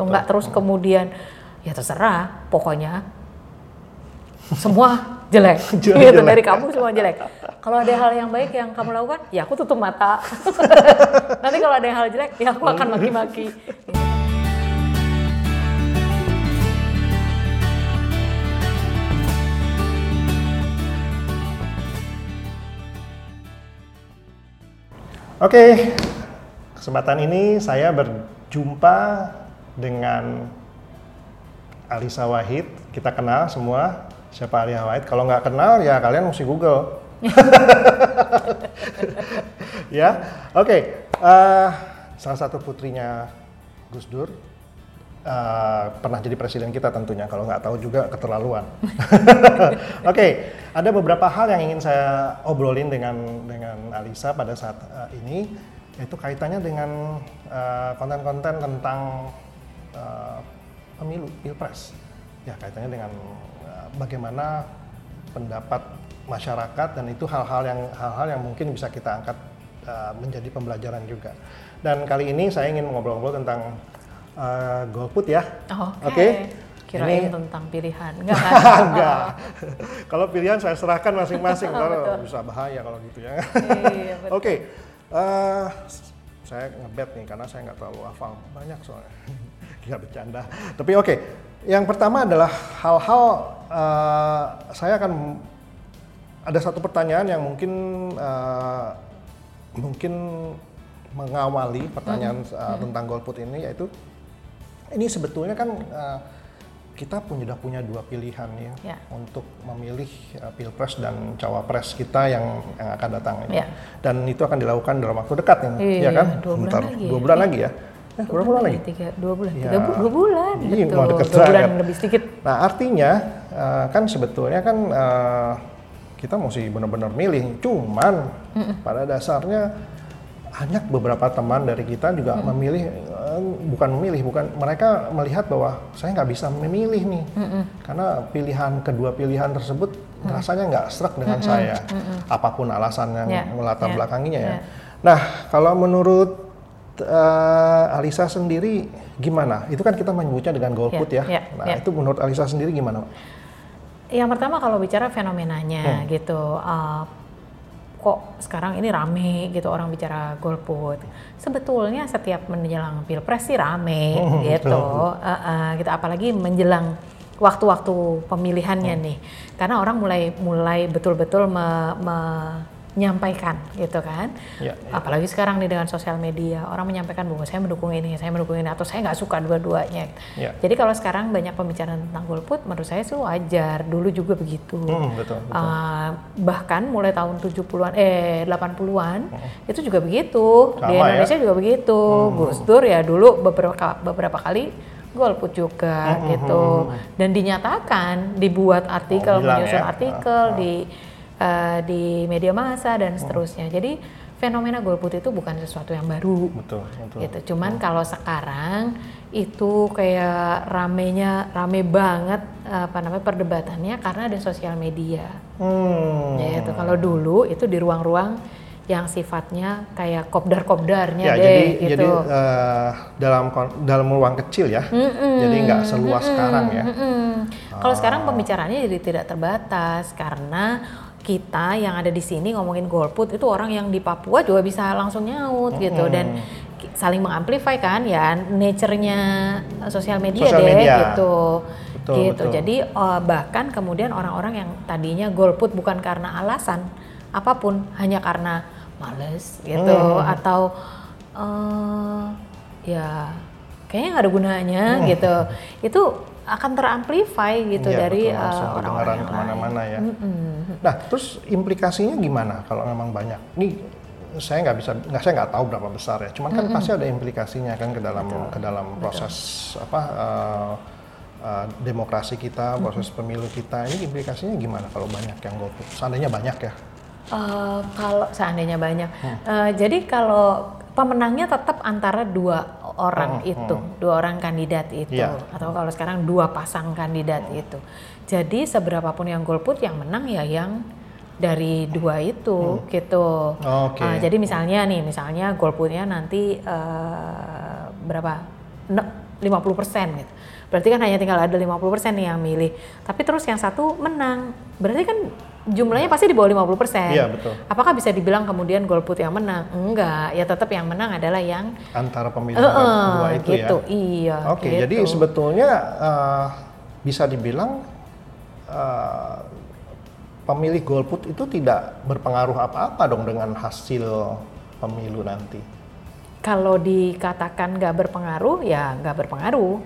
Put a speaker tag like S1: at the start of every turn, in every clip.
S1: gitu nggak terus kemudian ya terserah pokoknya semua jelek,
S2: Jelek,
S1: gitu
S2: jelek.
S1: dari kamu semua jelek. Kalau ada hal yang baik yang kamu lakukan ya aku tutup mata. Nanti kalau ada hal jelek ya aku akan maki-maki.
S2: Oke, kesempatan ini saya berjumpa dengan Alisa Wahid. Kita kenal semua siapa Alisa Wahid. Kalau nggak kenal ya kalian mesti Google. ya, oke. eh, salah satu putrinya Gus Dur eh, pernah jadi presiden kita tentunya. Kalau nggak tahu juga keterlaluan. Oke, ada beberapa hal yang ingin saya obrolin dengan dengan Alisa pada saat eh, ini, yaitu kaitannya dengan konten-konten tentang eh, pemilu pilpres. Ya, kaitannya dengan eh, bagaimana pendapat masyarakat dan itu hal-hal yang hal-hal yang mungkin bisa kita angkat eh, menjadi pembelajaran juga. Dan kali ini saya ingin ngobrol-ngobrol tentang eh, golput ya.
S1: Oh, oke
S2: Oke.
S1: kirain
S2: Ini-
S1: tentang pilihan enggak kan
S2: Enggak. Kalau pilihan saya serahkan masing-masing, ntar
S1: Betul.
S2: bisa bahaya kalau gitu ya.
S1: Iya.
S2: Oke, eh, saya ngebet nih karena saya nggak terlalu hafal banyak soalnya. Gila bercanda. Tapi oke, yang pertama adalah hal-hal eh, saya akan ada satu pertanyaan yang mungkin eh, mungkin mengawali pertanyaan eh, tentang golput ini yaitu ini sebetulnya kan eh, kita punya sudah punya dua pilihan ya,
S1: Ya.
S2: untuk memilih eh, pilpres dan cawapres kita yang, yang akan datang ini.
S1: Ya.
S2: Dan itu akan dilakukan dalam waktu dekat ini,
S1: Iya,
S2: ya kan?
S1: dua bulan
S2: Bentar,
S1: lagi
S2: dua
S1: ya.
S2: bulan lagi ya. Eh, berapa bulan lagi?
S1: Tiga, dua bulan,
S2: Ya.
S1: tiga bu- dua bulan,
S2: Iya,
S1: betul.
S2: mau deket
S1: dua bulan
S2: banget.
S1: lebih sedikit.
S2: Nah artinya eh, kan sebetulnya kan eh, kita mesti benar-benar milih. Cuman pada dasarnya banyak beberapa teman dari kita juga memilih eh, bukan memilih bukan mereka melihat bahwa saya nggak bisa memilih nih karena pilihan kedua pilihan tersebut rasanya nggak serak dengan saya apa pun alasan yang
S1: Ya,
S2: melatar
S1: ya,
S2: belakanginya ya.
S1: ya.
S2: Nah kalau menurut eh, Alisa sendiri gimana? Itu kan kita menyebutnya dengan golput
S1: Ya,
S2: ya.
S1: ya,
S2: nah
S1: ya.
S2: itu menurut Alisa sendiri gimana?
S1: Yang pertama kalau bicara
S2: Hmm.
S1: fenomenanya gitu, uh, kok sekarang ini rame gitu orang bicara golput. Sebetulnya setiap menjelang pilpres sih rame
S2: Hmm,
S1: gitu,
S2: betul.
S1: Uh, uh, gitu. Apalagi menjelang waktu-waktu pemilihannya
S2: Hmm.
S1: nih, karena orang mulai mulai betul-betul me- menyampaikan gitu kan.
S2: Ya, ya.
S1: Apalagi sekarang nih dengan sosial media, orang menyampaikan bahwa saya mendukung ini, saya mendukung ini, atau saya nggak suka dua-duanya.
S2: Ya.
S1: Jadi kalau sekarang banyak pembicaraan tentang golput, menurut saya sih wajar. Dulu juga begitu.
S2: Hmm, betul, betul.
S1: Uh, bahkan mulai tahun 70-an, eh 80-an, itu juga begitu. Di
S2: Sama ya?
S1: Indonesia juga begitu. Gus Dur ya dulu beberapa beberapa kali golput juga gitu. Dan dinyatakan, dibuat artikel,
S2: Oh,
S1: menyusun
S2: ya?
S1: artikel
S2: Ah, ah.
S1: di uh, di media massa dan seterusnya. Jadi fenomena golput itu bukan sesuatu yang baru
S2: Betul, betul.
S1: gitu. Cuman kalau sekarang itu kayak ramenya rame banget apa namanya perdebatannya karena ada sosial media.
S2: Hmm.
S1: Ya itu kalau dulu itu di ruang-ruang yang sifatnya kayak kopdar-kopdarnya
S2: Ya,
S1: deh
S2: jadi
S1: gitu.
S2: jadi eh, dalam dalam ruang kecil ya. Jadi nggak seluas sekarang ya.
S1: Mm-mm. Kalau
S2: Ah.
S1: sekarang pembicaraannya jadi tidak terbatas karena kita yang ada di sini ngomongin golput itu orang yang di Papua juga bisa langsung nyaut gitu dan saling mengamplify kan ya nature-nya sosial media
S2: Sosial
S1: deh
S2: media.
S1: gitu.
S2: Betul,
S1: gitu.
S2: betul.
S1: Jadi eh, bahkan kemudian orang-orang yang tadinya golput bukan karena alasan apa pun hanya karena males gitu
S2: Hmm.
S1: atau eh ya kayaknya nggak ada gunanya
S2: Hmm.
S1: gitu. Itu akan teramplify gitu
S2: Iya,
S1: dari
S2: betul,
S1: eh, orang-orang yang
S2: ke
S1: mana-mana
S2: ya.
S1: Mm-mm.
S2: Nah, terus implikasinya gimana kalau memang banyak? Ini saya nggak bisa, nggak saya nggak tahu berapa besar ya. Cuman kan pasti ada implikasinya kan ke dalam ke dalam proses apa eh, eh, demokrasi kita, proses pemilu kita. Ini implikasinya gimana kalau banyak yang golput? Seandainya banyak ya.
S1: Eh, kalau seandainya banyak,
S2: Hmm.
S1: Eh, jadi kalau pemenangnya tetap antara dua orang itu, dua orang kandidat itu,
S2: Hmm. Hmm.
S1: atau kalau sekarang dua pasang kandidat itu. Jadi seberapapun yang golput, yang menang ya yang dari dua itu gitu.
S2: Hmm. Oke.
S1: Eh, jadi misalnya nih, misalnya golputnya nanti eh, berapa? Ne- 50% gitu. Berarti kan hanya tinggal ada 50% nih yang milih. Tapi terus yang satu menang. Berarti kan jumlahnya pasti di bawah 50%.
S2: Iya, betul.
S1: Apakah bisa dibilang kemudian golput yang menang? Enggak, ya tetap yang menang adalah yang
S2: antara pemilih
S1: Eh, eh,
S2: dua itu
S1: gitu.
S2: ya.
S1: Iya.
S2: Oke,
S1: gitu.
S2: jadi sebetulnya eh, bisa dibilang eh, pemilih golput itu tidak berpengaruh apa-apa dong dengan hasil pemilu nanti.
S1: kalau dikatakan nggak berpengaruh ya nggak berpengaruh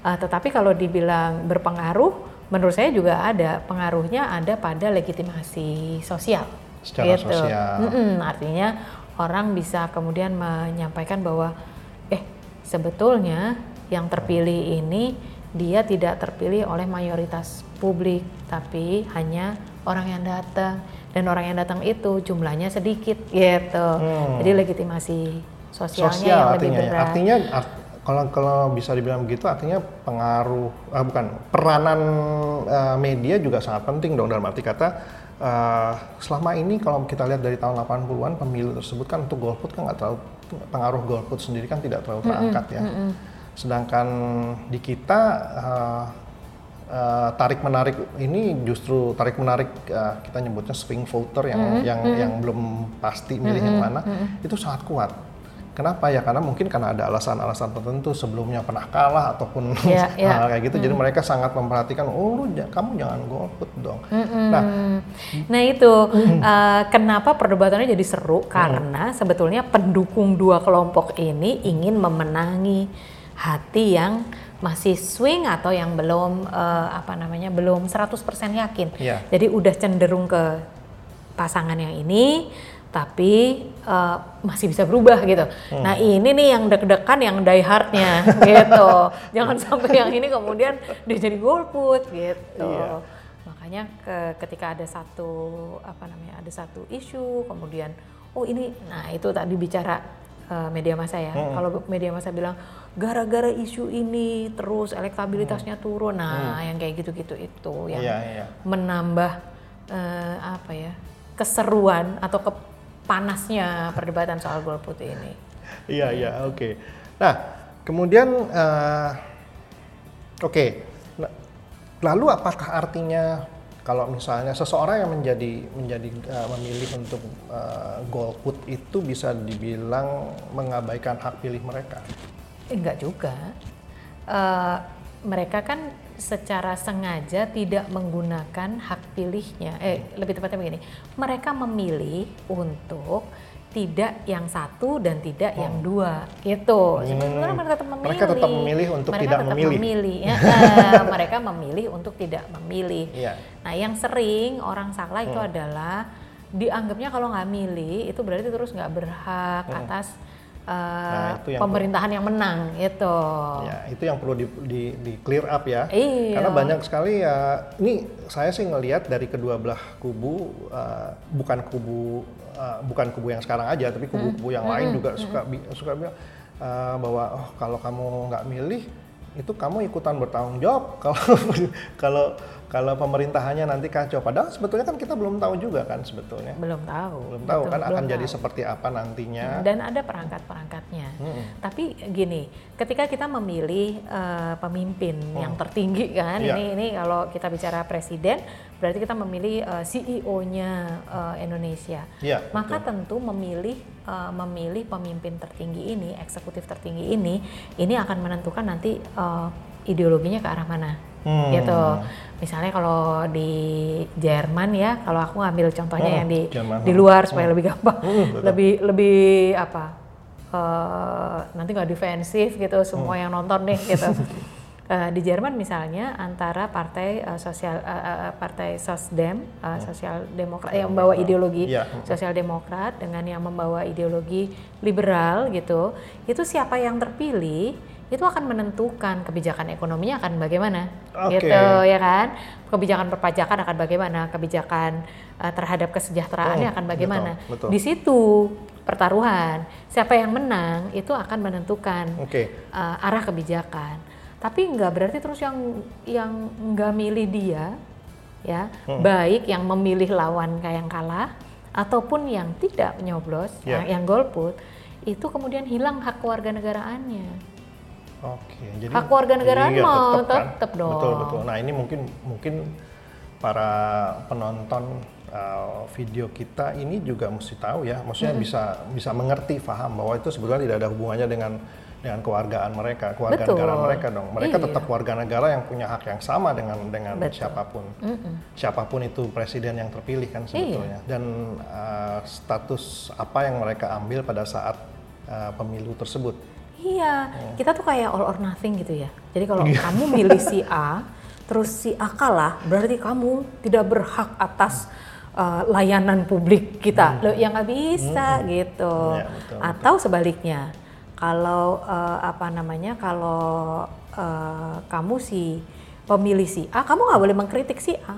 S1: Uh, tetapi kalau dibilang berpengaruh menurut saya juga ada pengaruhnya ada pada legitimasi sosial
S2: Secara sosial.
S1: Mm-mm, artinya orang bisa kemudian menyampaikan bahwa eh sebetulnya yang terpilih ini dia tidak terpilih oleh mayoritas publik tapi hanya orang yang datang dan orang yang datang itu jumlahnya sedikit gitu
S2: Hmm.
S1: jadi legitimasi sosialnya
S2: Sosial
S1: yang lebih
S2: artinya, ya.
S1: berat
S2: artinya art- kalau kalau bisa dibilang begitu artinya pengaruh ah, bukan peranan eh, media juga sangat penting dong dalam arti kata eh, selama ini kalau kita lihat dari tahun 80-an pemilu tersebut kan untuk golput kan nggak terlalu pengaruh golput sendiri kan tidak terlalu terangkat ya. Sedangkan di kita eh, eh, tarik menarik ini justru tarik menarik eh, kita nyebutnya swing voter yang yang yang belum pasti milih yang mana itu sangat kuat. Kenapa ya? Karena mungkin karena ada alasan-alasan tertentu sebelumnya pernah kalah ataupun
S1: iya.
S2: hal kayak gitu. Jadi mereka sangat memperhatikan, oh lu kamu jangan golput dong. Nah,
S1: Nah itu uh, kenapa perdebatannya jadi seru karena sebetulnya pendukung dua kelompok ini ingin memenangi hati yang masih swing atau yang belum uh, apa namanya belum 100% yakin.
S2: Iya.
S1: Jadi udah cenderung ke pasangan yang ini tapi uh, masih bisa berubah gitu. Nah ini nih yang deg-degan yang die hardnya gitu. Jangan sampai yang ini kemudian dia jadi golput gitu.
S2: Iya.
S1: Makanya ke- ketika ada satu apa namanya ada satu isu kemudian oh ini nah itu tadi bicara eh, media massa ya. Kalau media massa bilang gara-gara isu ini terus elektabilitasnya turun. Nah, yang kayak gitu-gitu itu yang
S2: iya, iya.
S1: menambah eh, apa ya keseruan atau kepanasnya perdebatan soal golput ini.
S2: Iya, iya, oke. Nah, kemudian, eh, oke. Nah, lalu apakah artinya kalau misalnya seseorang yang menjadi menjadi eh, memilih untuk eh, golput itu bisa dibilang mengabaikan hak pilih mereka?
S1: Eh, Enggak juga. Eh, mereka kan secara sengaja tidak menggunakan hak pilihnya. Eh, lebih tepatnya begini, mereka memilih untuk tidak yang satu dan tidak yang dua, gitu. Sebenarnya mereka tetap memilih.
S2: Hmm. Mereka tetap memilih untuk
S1: Mereka
S2: tidak
S1: tetap
S2: memilih.
S1: memilih. Ya, eh, mereka memilih untuk tidak memilih.
S2: Iya.
S1: Nah, yang sering orang salah itu
S2: Hmm.
S1: adalah dianggapnya kalau nggak milih itu berarti terus nggak berhak atas uh,
S2: Hmm. Nah, itu yang
S1: pemerintahan yang menang gitu.
S2: Ya, itu yang perlu di, di, di clear up ya.
S1: Iya.
S2: Karena banyak sekali ya. Ini saya sih ngelihat dari kedua belah kubu, uh, bukan kubu uh, bukan kubu yang sekarang aja, tapi kubu-kubu yang lain juga suka bi- suka bilang uh, bahwa oh kalau kamu nggak milih itu kamu ikutan bertanggung jawab kalau kalau kalau pemerintahannya nanti kacau. Padahal sebetulnya kan kita belum tahu juga kan sebetulnya.
S1: Belum tahu.
S2: Belum tahu
S1: Betul,
S2: kan akan
S1: belum
S2: jadi
S1: tahu.
S2: seperti apa nantinya.
S1: Dan ada perangkat-perangkatnya. Tapi gini, ketika kita memilih eh, pemimpin yang tertinggi kan,
S2: Iya.
S1: ini ini kalau kita bicara presiden, berarti kita memilih eh, CEO-nya eh, Indonesia.
S2: Iya,
S1: Maka tentu memilih eh, memilih pemimpin tertinggi ini, eksekutif tertinggi ini, ini akan menentukan nanti eh, ideologinya ke arah mana.
S2: Hmm.
S1: Gitu. Misalnya kalau di Jerman ya, kalau aku ngambil contohnya
S2: Oh,
S1: yang di
S2: Jerman.
S1: di luar supaya lebih gampang,
S2: betul.
S1: lebih lebih apa? eh, nanti nggak defensif gitu semua
S2: Hmm.
S1: yang nonton nih gitu. Eh, di Jerman misalnya antara partai eh, sosial eh, eh, partai Sosdem, eh, sosial demokrat yang membawa ideologi
S2: Iya.
S1: sosial demokrat dengan yang membawa ideologi liberal gitu, itu siapa yang terpilih itu akan menentukan kebijakan ekonominya akan bagaimana,
S2: Oke.
S1: gitu ya kan? Kebijakan perpajakan akan bagaimana, kebijakan eh, terhadap kesejahteraannya
S2: Hmm,
S1: akan bagaimana.
S2: betul, betul.
S1: Di situ pertaruhan siapa yang menang itu akan menentukan
S2: Oke.
S1: uh, arah kebijakan. Tapi nggak berarti terus yang yang nggak milih dia, ya
S2: Hmm.
S1: baik yang memilih lawan kayak yang kalah ataupun yang tidak menyoblos,
S2: Ya.
S1: yang, yang golput, itu kemudian hilang hak kewarganegaraannya.
S2: Oke, jadi
S1: Hak warga negaraan
S2: iya,
S1: mah
S2: tetep kan?
S1: tetep dong.
S2: Betul betul. Nah ini mungkin mungkin para penonton uh, video kita ini juga mesti tahu ya, maksudnya bisa bisa mengerti, paham bahwa itu sebetulnya tidak ada hubungannya dengan dengan kewargaan mereka, keluarga
S1: Betul.
S2: negara mereka dong. Mereka
S1: Iya.
S2: tetap warga negara yang punya hak yang sama dengan dengan
S1: Betul.
S2: siapa pun, siapa pun itu presiden yang terpilih kan
S1: Iya.
S2: sebetulnya. Dan uh, status apa yang mereka ambil pada saat uh, pemilu tersebut.
S1: Iya,
S2: Oh.
S1: kita tuh kayak all or nothing gitu ya. Jadi kalau kamu milih si A, terus si A kalah, berarti kamu tidak berhak atas uh, layanan publik kita. Loh, yang nggak bisa gitu.
S2: Hmm. Iya, betul,
S1: Atau sebaliknya, kalau uh, apa namanya, kalau uh, kamu si pemilih si A, kamu nggak boleh mengkritik si A.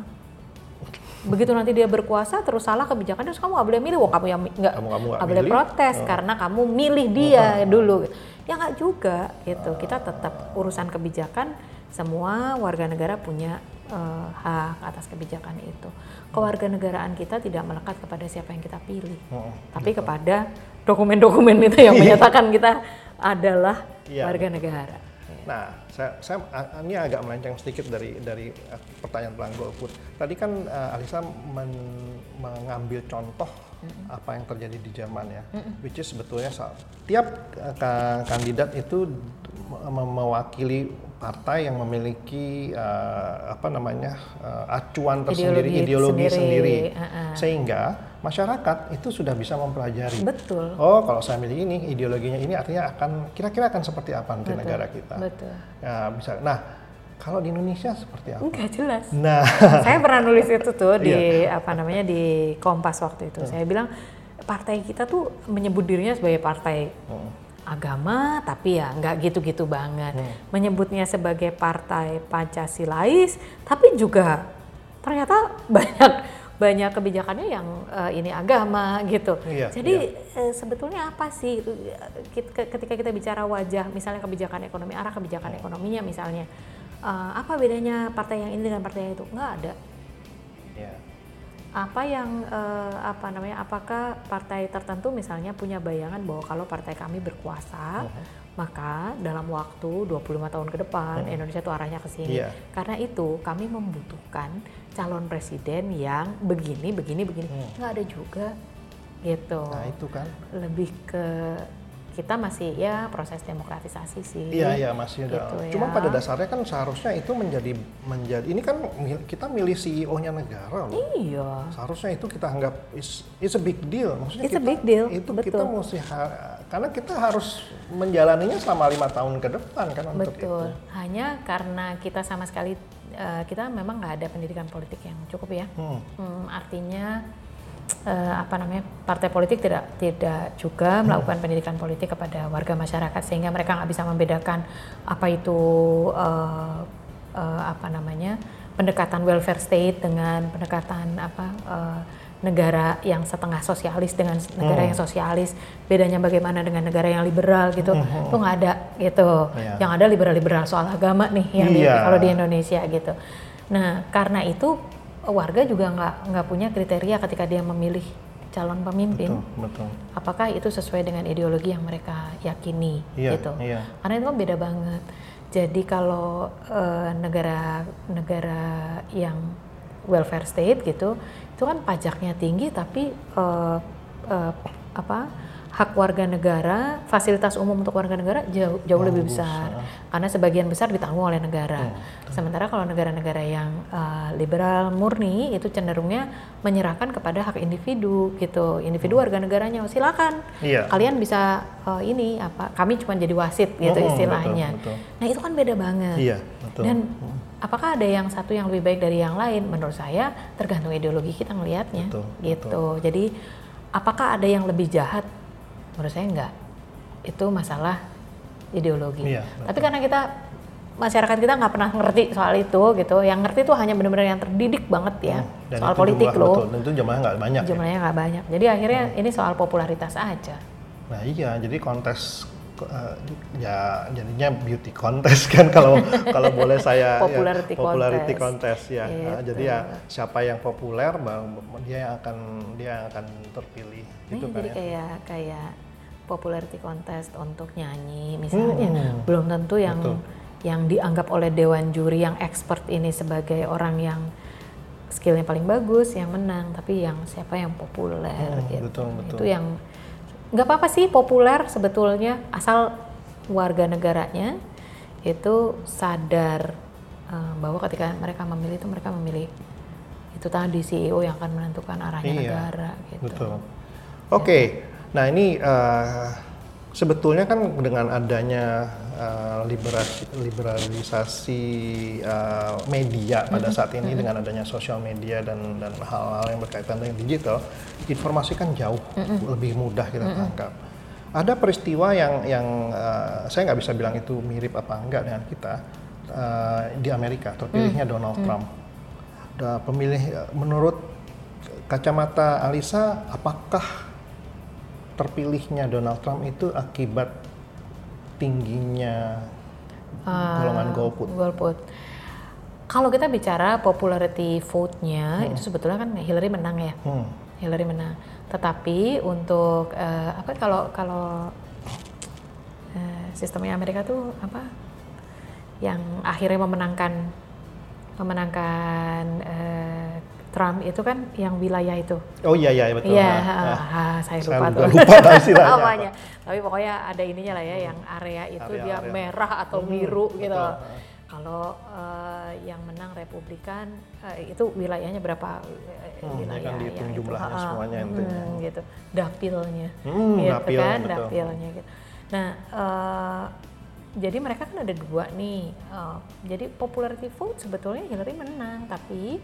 S1: Begitu nanti dia berkuasa terus salah kebijakan terus kamu nggak boleh milih, wah kamu yang nggak boleh protes karena kamu milih dia dulu. Ya nggak juga gitu. Kita tetap urusan kebijakan semua warga negara punya eh, hak atas kebijakan itu. Kewarganegaraan kita tidak melekat kepada siapa yang kita pilih,
S2: Hmm,
S1: tapi kepada dokumen-dokumen itu yang menyatakan kita adalah
S2: Iya,
S1: warga negara.
S2: Nah, saya, saya ini agak melenceng sedikit dari dari uh, pertanyaan tentang golput. Tadi kan uh, Alisa men- mengambil contoh apa yang terjadi di Jerman ya, which is sebetulnya sa- tiap uh, ka- kandidat itu me- mewakili partai yang memiliki uh, apa namanya uh, acuan tersendiri,
S1: Ideologi
S2: ideologi
S1: sendiri,
S2: sendiri,
S1: uh-uh.
S2: sehingga masyarakat itu sudah bisa mempelajari.
S1: Betul.
S2: Oh, kalau saya milih ini, ideologinya ini artinya akan kira-kira akan seperti apa nanti
S1: Betul,
S2: negara kita.
S1: betul.
S2: Ya, bisa. Nah, kalau di Indonesia seperti apa?
S1: Enggak jelas.
S2: Nah,
S1: saya pernah nulis itu tuh di
S2: Iya.
S1: apa namanya di Kompas waktu itu. Saya bilang partai kita tuh menyebut dirinya sebagai partai
S2: Hmm.
S1: agama, tapi ya nggak gitu-gitu banget. Menyebutnya sebagai partai Pancasilais, tapi juga ternyata banyak banyak kebijakannya yang eh, ini agama gitu.
S2: Iya,
S1: Jadi eh, sebetulnya apa sih Kit- ketika kita bicara wajah, misalnya kebijakan ekonomi arah kebijakan ekonominya misalnya, eh, apa bedanya partai yang ini dengan partai yang itu? Nggak ada.
S2: ya.
S1: Apa yang eh, apa namanya? Apakah partai tertentu misalnya punya bayangan bahwa kalau partai kami berkuasa, maka dalam waktu 25 tahun ke depan Indonesia tuh arahnya ke sini.
S2: Iya.
S1: Karena itu kami membutuhkan calon presiden yang begini, begini, begini. Nggak ada juga gitu.
S2: Nah, itu kan.
S1: Lebih ke kita masih ya proses demokratisasi sih.
S2: Iya, iya masih ada.
S1: Gitu
S2: Cuma
S1: ya.
S2: pada dasarnya kan seharusnya itu menjadi menjadi ini kan kita milih CEO-nya negara loh.
S1: Iya.
S2: Seharusnya itu kita anggap is, it's a big deal. Maksudnya
S1: It's a
S2: kita,
S1: big deal,
S2: Itu
S1: betul.
S2: kita mesti karena kita harus menjalaninya selama lima tahun ke depan kan untuk itu.
S1: Betul. Hanya karena kita sama sekali eh, kita memang nggak ada pendidikan politik yang cukup ya.
S2: Hmm.
S1: Hmm, artinya eh, apa namanya partai politik tidak tidak juga
S2: Hmm.
S1: melakukan pendidikan politik kepada warga masyarakat sehingga mereka nggak bisa membedakan apa itu eh, eh, apa namanya pendekatan welfare state dengan pendekatan apa eh, negara yang setengah sosialis dengan negara
S2: Hmm.
S1: yang sosialis bedanya bagaimana dengan negara yang liberal gitu tuh nggak ada gitu
S2: Hmm. Iya.
S1: yang ada liberal-liberal soal agama nih yang di-
S2: Iya.
S1: kalau di Indonesia gitu nah karena itu warga juga nggak nggak punya kriteria ketika dia memilih calon pemimpin
S2: Betul, betul.
S1: apakah itu sesuai dengan ideologi yang mereka yakini
S2: Iya,
S1: gitu
S2: iya.
S1: karena itu kan beda banget jadi kalau eh, negara negara yang welfare state gitu itu kan pajaknya tinggi tapi eh, eh, apa hak warga negara fasilitas umum untuk warga negara jauh jauh lebih
S2: Bagus,
S1: besar.
S2: Ah.
S1: karena sebagian besar ditanggung oleh negara. Sementara kalau negara-negara yang eh, liberal murni itu cenderungnya menyerahkan kepada hak individu gitu. Individu warga negaranya oh, silakan.
S2: Iya.
S1: kalian bisa eh, ini apa kami cuma jadi wasit gitu
S2: Mm-mm,
S1: istilahnya.
S2: betul, betul.
S1: nah itu kan beda banget.
S2: Iya, betul.
S1: dan apakah ada yang satu yang lebih baik dari yang lain? Menurut saya tergantung ideologi kita ngelihatnya
S2: Betul,
S1: gitu. jadi apakah ada yang lebih jahat menurut saya enggak itu masalah ideologi
S2: Iya,
S1: tapi karena kita masyarakat kita nggak pernah ngerti soal itu gitu yang ngerti tuh hanya benar-benar yang terdidik banget ya
S2: Hmm. Dan
S1: soal
S2: itu
S1: politik loh
S2: Betul, dan itu jumlahnya nggak banyak. ya.
S1: jumlahnya nggak banyak jadi akhirnya ini soal popularitas aja
S2: Nah iya, jadi kontes eh, ya jadinya beauty contest kan kalau kalau boleh saya
S1: Popularity
S2: ya, popularity
S1: contest.
S2: contest ya. Nah,
S1: Gitu.
S2: jadi ya siapa yang populer bang- dia yang akan dia yang akan terpilih gitu kan
S1: jadi
S2: ya.
S1: kayak kayak popularity contest untuk nyanyi misalnya,
S2: Hmm.
S1: belum tentu yang
S2: Betul.
S1: yang dianggap oleh dewan juri yang expert ini sebagai orang yang skillnya paling bagus yang menang, tapi yang siapa yang populer
S2: Hmm,
S1: gitu.
S2: betul, betul.
S1: Itu yang nggak apa-apa sih populer sebetulnya asal warga negaranya itu sadar eh, bahwa ketika mereka memilih itu mereka memilih itu tadi CEO yang akan menentukan arahnya
S2: Iya,
S1: negara gitu.
S2: Betul. Oke, nah ini eh, sebetulnya kan dengan adanya eh, liberasi, liberalisasi eh, media pada saat ini dengan adanya sosial media dan dan hal-hal yang berkaitan dengan digital, informasi kan jauh lebih mudah kita tangkap. Ada peristiwa yang yang eh, saya nggak bisa bilang itu mirip apa enggak dengan kita eh, di Amerika terpilihnya Donald Trump. Da- pemilih menurut kacamata Alisa, apakah terpilihnya Donald Trump itu akibat tingginya golongan golput?
S1: Golput. Kalau kita bicara popularity vote-nya itu sebetulnya kan Hillary menang ya.
S2: Hmm.
S1: Hillary menang. Tetapi untuk eh, apa kalau kalau eh, sistemnya Amerika tuh apa yang akhirnya memenangkan memenangkan eh, Trump itu kan yang wilayah itu.
S2: Oh iya iya betul.
S1: Iya,
S2: Nah,
S1: ah,
S2: nah.
S1: ah, saya
S2: Saya
S1: lupa
S2: juga
S1: tuh.
S2: lupa istilahnya
S1: Namanya. Tapi pokoknya ada ininya lah ya, yang area itu
S2: Area-
S1: dia
S2: area.
S1: merah atau
S2: Hmm,
S1: biru gitu.
S2: betul.
S1: Kalau eh, yang menang Republikan eh, itu wilayahnya berapa eh,
S2: Hmm, dia
S1: wilayah
S2: kan dihitung
S1: itu,
S2: jumlahnya
S1: ah,
S2: semuanya
S1: hmm,
S2: intinya.
S1: gitu. Dapilnya.
S2: Hmm,
S1: gitu
S2: dapil,
S1: kan,
S2: betul.
S1: dapilnya gitu. Nah, eh, jadi mereka kan ada dua nih. Eh, jadi popularity vote sebetulnya Hillary menang, tapi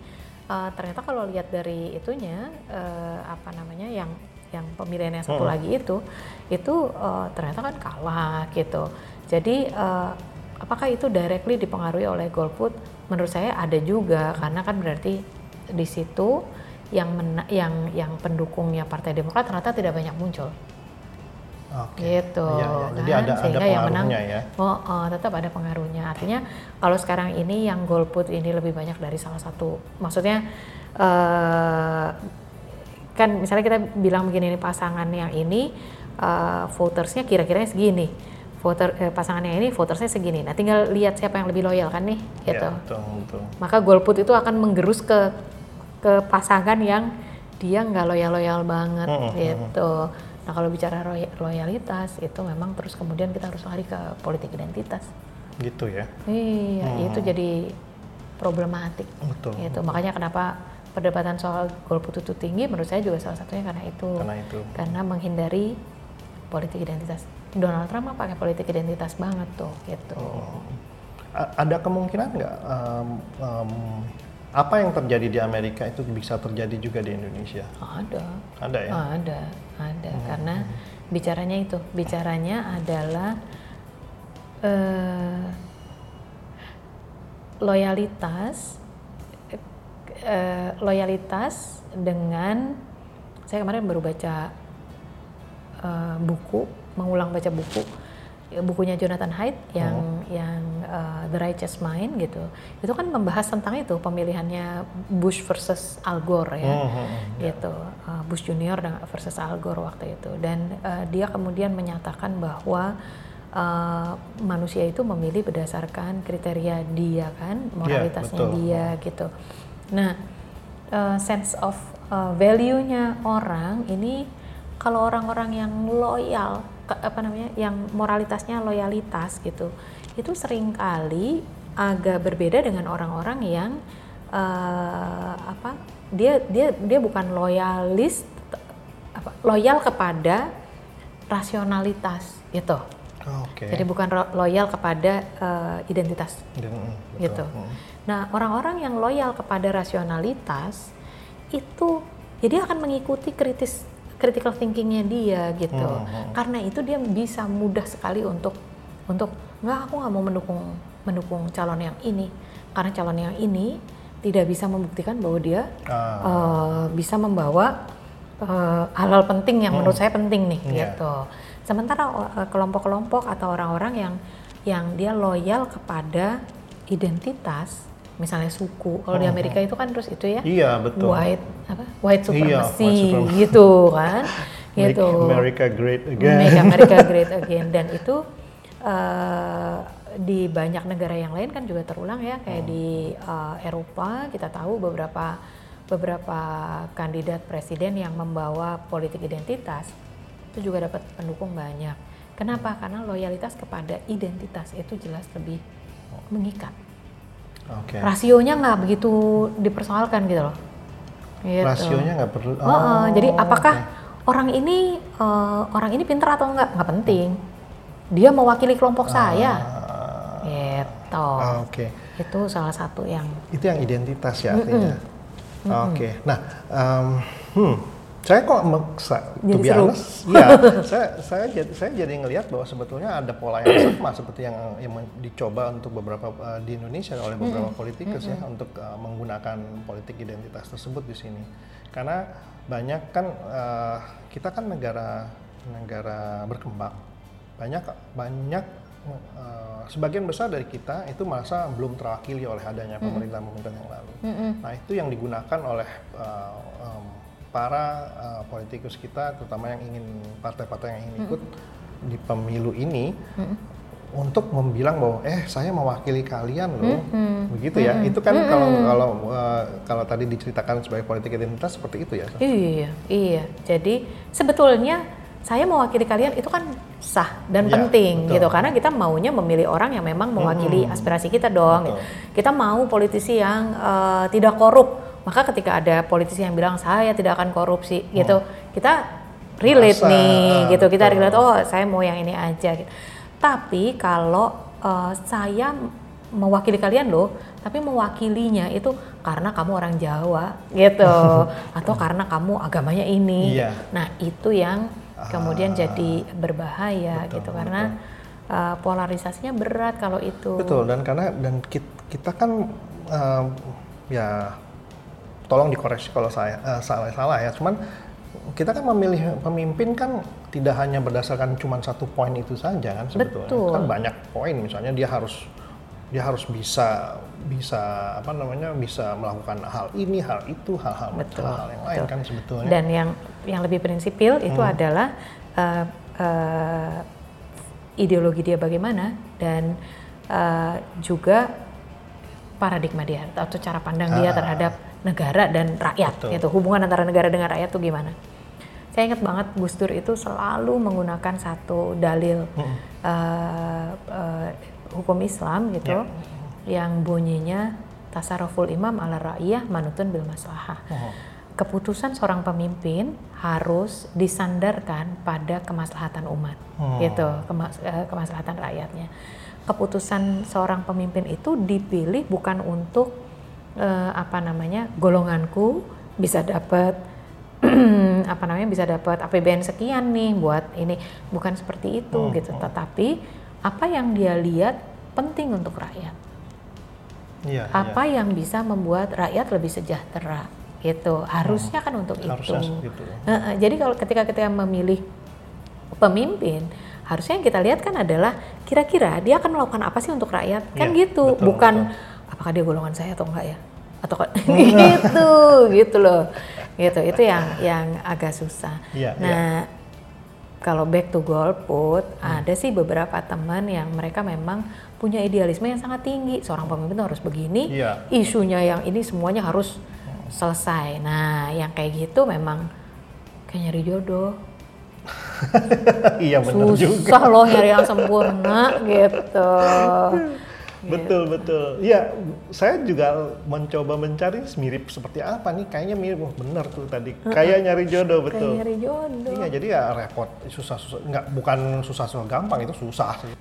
S1: eh, ternyata kalau lihat dari itunya eh, apa namanya yang yang pemilihan yang satu
S2: Hmm.
S1: lagi itu itu eh, ternyata kan kalah gitu. Jadi eh, apakah itu directly dipengaruhi oleh golput? Menurut saya ada juga karena kan berarti di situ yang mena- yang yang pendukungnya Partai Demokrat ternyata tidak banyak muncul
S2: Oke.
S1: gitu
S2: Iya, iya. Jadi
S1: kan
S2: ada
S1: sehingga
S2: ada
S1: yang menang
S2: ya.
S1: oh, oh, tetap ada pengaruhnya artinya kalau sekarang ini yang golput ini lebih banyak dari salah satu maksudnya eh kan misalnya kita bilang begini nih pasangan yang ini eh, votersnya kira-kira segini voter eh, pasangannya ini votersnya segini nah tinggal lihat siapa yang lebih loyal kan nih gitu
S2: Iya, betul betul.
S1: maka golput itu akan menggerus ke ke pasangan yang dia nggak loyal-loyal banget
S2: Mm, mm,
S1: gitu. Nah kalau bicara loyalitas itu memang terus kemudian kita harus lari ke politik identitas.
S2: Gitu ya.
S1: Iya, itu jadi problematik.
S2: Betul.
S1: Gitu. Makanya kenapa perdebatan soal golput itu tinggi menurut saya juga salah satunya karena itu.
S2: Karena itu.
S1: Karena menghindari politik identitas. Donald Trump pakai politik identitas banget tuh gitu.
S2: A- ada kemungkinan nggak em, em, apa yang terjadi di Amerika itu bisa terjadi juga di Indonesia?
S1: Ada.
S2: Ada ya.
S1: Ada, ada. Karena bicaranya itu, bicaranya adalah eh, loyalitas, eh, loyalitas dengan saya kemarin baru baca eh, buku, mengulang baca buku bukunya Jonathan Haidt yang yang eh, The Righteous Mind gitu. Itu kan membahas tentang itu pemilihannya Bush versus Al Gore ya
S2: Hmm, hmm, hmm.
S1: gitu uh, Bush Junior dan versus Al Gore waktu itu dan uh, dia kemudian menyatakan bahwa uh, manusia itu memilih berdasarkan kriteria dia kan moralitasnya
S2: betul.
S1: dia gitu nah uh, sense of uh, value-nya orang ini kalau orang-orang yang loyal apa namanya yang moralitasnya loyalitas gitu itu sering kali agak berbeda dengan orang-orang yang eh, apa dia dia dia bukan loyalis apa loyal kepada rasionalitas gitu
S2: Oke.
S1: jadi bukan loyal kepada eh, identitas
S2: Dan, mm, betul.
S1: gitu.
S2: Mm.
S1: Nah, orang-orang yang loyal kepada rasionalitas itu jadi akan mengikuti kritis critical thinkingnya dia gitu.
S2: Hmm, hmm.
S1: Karena itu dia bisa mudah sekali untuk untuk nggak aku nggak mau mendukung mendukung calon yang ini karena calon yang ini tidak bisa membuktikan bahwa dia
S2: Ah.
S1: eh, bisa membawa eh, hal-hal penting yang menurut saya penting nih
S2: Iya.
S1: gitu. Sementara eh, kelompok-kelompok atau orang-orang yang yang dia loyal kepada identitas, misalnya suku. Kalau di Amerika itu kan terus itu ya
S2: Iya betul.
S1: white apa white
S2: Iya,
S1: supremacy
S2: white supremacy.
S1: gitu kan
S2: Make
S1: gitu.
S2: America great again.
S1: Make America Great Again dan itu eh, di banyak negara yang lain kan juga terulang ya kayak di eh, Eropa kita tahu beberapa beberapa kandidat presiden yang membawa politik identitas itu juga dapat pendukung banyak. Kenapa? Karena loyalitas kepada identitas itu jelas lebih mengikat.
S2: Oke.
S1: Rasionya nggak begitu dipersoalkan gitu loh. Gitu.
S2: Rasionya nggak perlu.
S1: Oh, oh, jadi
S2: oke.
S1: apakah orang ini eh, orang ini pintar atau enggak? Nggak penting. Dia mewakili kelompok saya.
S2: Ah,
S1: Gitu.
S2: ah, Oke.
S1: Itu salah satu yang
S2: Itu yang identitas ya artinya. Oke. Nah, em, hmm, saya kok maksa, to
S1: Jadi seru.
S2: ya, saya saya jadi saya jadi ngelihat bahwa sebetulnya ada pola yang sama seperti yang yang dicoba untuk beberapa uh, di Indonesia oleh beberapa politikus ya untuk uh, menggunakan politik identitas tersebut di sini. Karena banyak kan uh, kita kan negara negara berkembang. Banyak banyak uh, sebagian besar dari kita itu merasa belum terwakili oleh adanya pemerintah-pemerintah yang lalu. Nah itu yang digunakan oleh uh, um, para uh, politikus kita, terutama yang ingin partai-partai yang ingin ikut di pemilu ini, untuk membilang bahwa eh saya mewakili kalian loh, begitu ya. Itu kan kalau kalau uh, kalau tadi diceritakan sebagai politik identitas seperti itu ya.
S1: Iya, iya. Jadi sebetulnya saya mewakili kalian itu kan sah dan
S2: Iya,
S1: penting
S2: betul.
S1: gitu karena kita maunya memilih orang yang memang mewakili aspirasi kita dong.
S2: Betul.
S1: Kita mau politisi yang eh, tidak korup. Maka ketika ada politisi yang bilang saya tidak akan korupsi gitu, kita relate
S2: Merasa,
S1: nih
S2: ah,
S1: gitu. Kita
S2: betul.
S1: relate oh saya mau yang ini aja gitu. Tapi kalau eh, saya mewakili kalian loh, tapi mewakilinya itu karena kamu orang Jawa gitu, atau karena kamu agamanya ini.
S2: Iya.
S1: Nah itu yang kemudian
S2: Ah.
S1: jadi berbahaya
S2: Betul,
S1: gitu karena eh, polarisasinya berat kalau itu.
S2: Betul dan karena dan kit- kita, kan um, ya tolong dikoreksi kalau saya eh, salah salah ya cuman kita kan memilih pemimpin kan tidak hanya berdasarkan cuma satu poin itu saja kan sebetulnya
S1: Betul.
S2: kan banyak poin misalnya dia harus dia harus bisa bisa apa namanya bisa melakukan hal ini hal itu hal-hal
S1: Betul,
S2: hal yang lain
S1: betul.
S2: kan sebetulnya
S1: Dan yang yang lebih prinsipil itu
S2: Hmm.
S1: adalah eh, eh, ideologi dia bagaimana dan eh, juga paradigma dia atau cara pandang dia
S2: Ah.
S1: terhadap negara dan rakyat
S2: Betul.
S1: gitu. Hubungan antara negara dengan rakyat tuh gimana? Saya ingat banget Gus Dur itu selalu menggunakan satu dalil
S2: Hmm.
S1: eh, eh, hukum Islam gitu
S2: Ya.
S1: yang bunyinya tasarruful imam ala ra'iyah manutun bil maslahah
S2: Oh.
S1: keputusan seorang pemimpin harus disandarkan pada kemaslahatan umat,
S2: Hmm.
S1: gitu, kemas- eh, kemaslahatan rakyatnya. Keputusan seorang pemimpin itu dipilih bukan untuk eh, apa namanya golonganku bisa dapat apa namanya bisa dapat APBN sekian nih buat ini, bukan seperti itu
S2: Hmm,
S1: gitu.
S2: hmm.
S1: Tetapi apa yang dia lihat penting untuk rakyat.
S2: Iya,
S1: apa yang bisa membuat rakyat lebih sejahtera gitu. Harusnya kan untuk
S2: harusnya
S1: itu
S2: gitu.
S1: Heeh, jadi kalau ketika kita memilih pemimpin harusnya yang kita lihat kan adalah kira-kira dia akan melakukan apa sih untuk rakyat? Kan
S2: Iya,
S1: gitu.
S2: betul,
S1: bukan
S2: betul.
S1: apakah dia golongan saya atau enggak ya atau kok- gitu gitu loh. Gitu itu yang yang agak susah.
S2: Iya,
S1: nah kalau back to golput
S2: Hmm.
S1: ada sih beberapa teman yang mereka memang punya idealisme yang sangat tinggi. Seorang pemimpin harus begini
S2: Iya.
S1: isunya yang ini semuanya harus selesai. Nah yang kayak gitu memang kayak nyari jodoh.
S2: Iya benar juga.
S1: susah loh nyari yang sempurna gitu
S2: Betul betul. Iya, saya juga mencoba mencari mirip seperti apa nih. Kayaknya mirip, oh, bener tuh tadi. Kayak nyari jodoh
S1: kayak
S2: betul.
S1: nyari jodoh
S2: Iya, jadi ya repot, susah-susah. Enggak, bukan susah-susah gampang itu susah sih.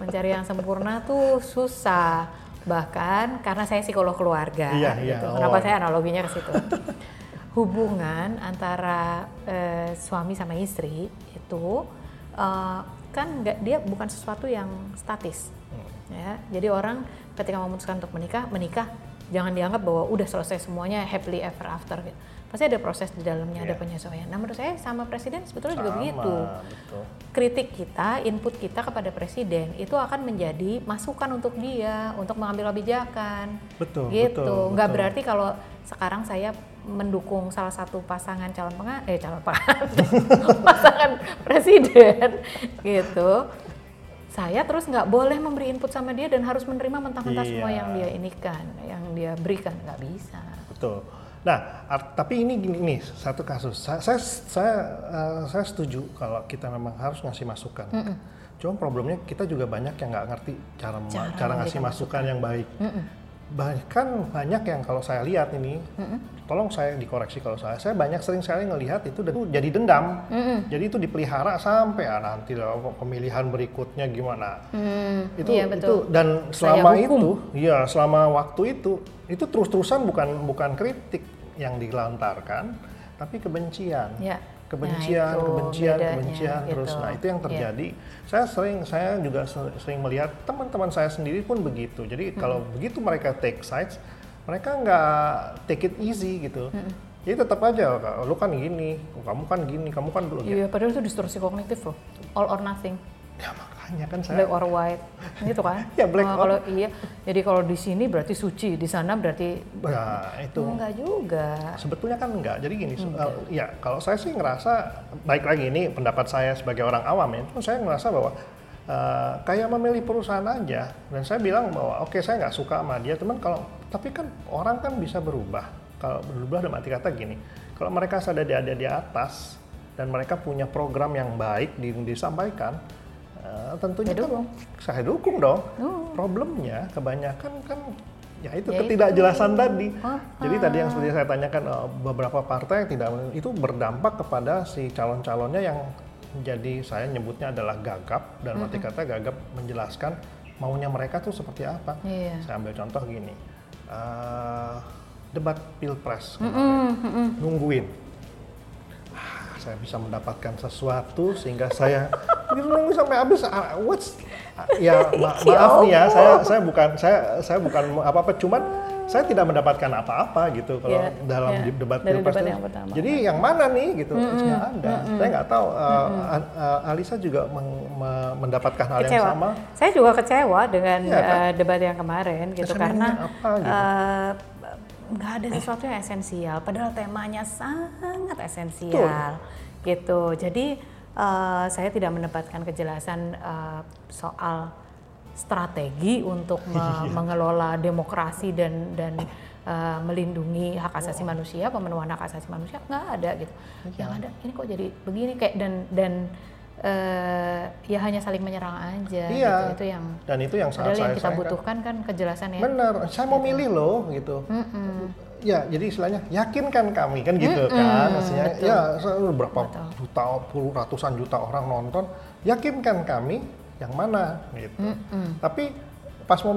S1: mencari yang sempurna tuh susah bahkan karena saya psikolog keluarga
S2: Iya, iya.
S1: gitu.
S2: Oh.
S1: kenapa saya analoginya ke situ hubungan antara eh, suami sama istri itu eh, kan nggak dia bukan sesuatu yang statis. Ya jadi orang ketika memutuskan untuk menikah menikah jangan dianggap bahwa udah selesai semuanya happily ever after gitu. Pasti ada proses di dalamnya, ada
S2: Iya.
S1: penyesuaian. Nah menurut saya sama presiden sebetulnya juga
S2: Sama,
S1: begitu.
S2: betul.
S1: Kritik kita, input kita kepada presiden itu akan menjadi masukan untuk dia untuk mengambil kebijakan.
S2: Betul,
S1: gitu.
S2: betul,
S1: Nggak
S2: betul.
S1: berarti kalau sekarang saya mendukung salah satu pasangan calon penga eh calon pengantin pasangan presiden gitu saya terus nggak boleh memberi input sama dia dan harus menerima mentah-mentah semua
S2: Iya.
S1: yang dia inikan yang dia berikan nggak bisa
S2: Betul. Nah, tapi ini gini nih satu kasus. Saya saya saya, eh, saya setuju kalau kita memang harus ngasih masukan. Cuma problemnya kita juga banyak yang nggak ngerti cara
S1: Cara
S2: cara, ngasih
S1: memberikan
S2: masukan yang baik. Bahkan banyak yang kalau saya lihat ini, tolong saya dikoreksi kalau saya, saya banyak sering sekali ngelihat itu dan- jadi dendam. Jadi itu dipelihara sampai ah, nanti lah pemilihan berikutnya gimana. itu
S1: iya,
S2: itu dan selama itu Iya, selama waktu itu itu terus-terusan bukan bukan kritik yang dilontarkan, tapi kebencian.
S1: Ya.
S2: Kebencian,
S1: Nah, itu
S2: kebencian,
S1: bedanya,
S2: kebencian
S1: gitu.
S2: terus. Nah, itu yang
S1: Iya.
S2: terjadi. Saya sering saya juga se- sering melihat teman-teman saya sendiri pun begitu. Jadi kalau begitu mereka take sides, mereka nggak take it easy gitu. Jadi tetap aja, lu kan gini, kamu kan gini, kamu kan belum.
S1: iya padahal itu distorsi kognitif loh all or nothing
S2: Ya makanya kan saya.
S1: Black or white. Gitu kan?
S2: Ya, black
S1: Nah, kalau iya. Jadi kalau di sini berarti suci di sana berarti
S2: Nah, itu.
S1: Enggak juga.
S2: Sebetulnya kan enggak. Jadi gini, se- uh, ya kalau saya sih ngerasa baik lagi ini pendapat saya sebagai orang awam ya, itu saya ngerasa bahwa uh, kayak memilih perusahaan aja. Dan saya bilang bahwa oke saya nggak suka sama dia, teman kalau tapi kan orang kan bisa berubah. Kalau berubah dalam arti kata gini, kalau mereka di ada di atas dan mereka punya program yang baik di, disampaikan, uh, tentunya
S1: Ya
S2: kan
S1: dukung.
S2: saya dukung dong.
S1: Oh.
S2: Problemnya kebanyakan kan ya itu
S1: Ya
S2: ketidakjelasan tadi.
S1: Ah,
S2: Jadi tadi yang seperti saya tanyakan eh, beberapa partai yang tidak itu berdampak kepada si calon-calonnya yang jadi saya nyebutnya adalah gagap dan arti kata gagap menjelaskan maunya mereka tuh seperti apa.
S1: Iya.
S2: Saya ambil contoh gini, eh, debat pilpres kemarin. nungguin. Saya bisa mendapatkan sesuatu sehingga saya nunggu sampai habis. ah, What's ya ma- maaf nih ya, saya saya bukan saya saya bukan apa apa, cuman saya tidak mendapatkan apa-apa gitu kalau
S1: Iya,
S2: dalam
S1: iya.
S2: di- debat pilpres. itu.
S1: yang pertama.
S2: Jadi yang mana nih gitu? Nggak ada. Saya nggak tahu. uh, An- uh, Alisa juga meng- me- mendapatkan hal yang
S1: kecewa.
S2: sama.
S1: Saya juga kecewa dengan
S2: Iya, kan?
S1: eh, debat yang kemarin gitu
S2: Kesannya
S1: karena
S2: apa gitu?
S1: eh, nggak ada sesuatu yang esensial padahal temanya sangat esensial gitu. Jadi eh, saya tidak mendapatkan kejelasan eh, soal strategi untuk me- mengelola demokrasi dan dan eh, melindungi hak asasi manusia, pemenuhan hak asasi manusia nggak ada gitu. Yang ada ini kok jadi begini kayak dan dan eh, ya hanya saling menyerang aja
S2: Iya.
S1: gitu. Itu yang
S2: Dan itu yang saat
S1: padahal yang
S2: saya
S1: kita butuhkan kan kejelasan ya.
S2: Bener, saya mau milih loh gitu. Ya, jadi istilahnya yakinkan kami kan gitu kan. Maksudnya ya se- berapa
S1: Betul.
S2: juta, puluh ratusan juta orang nonton, yakinkan kami yang mana gitu. Tapi pas mau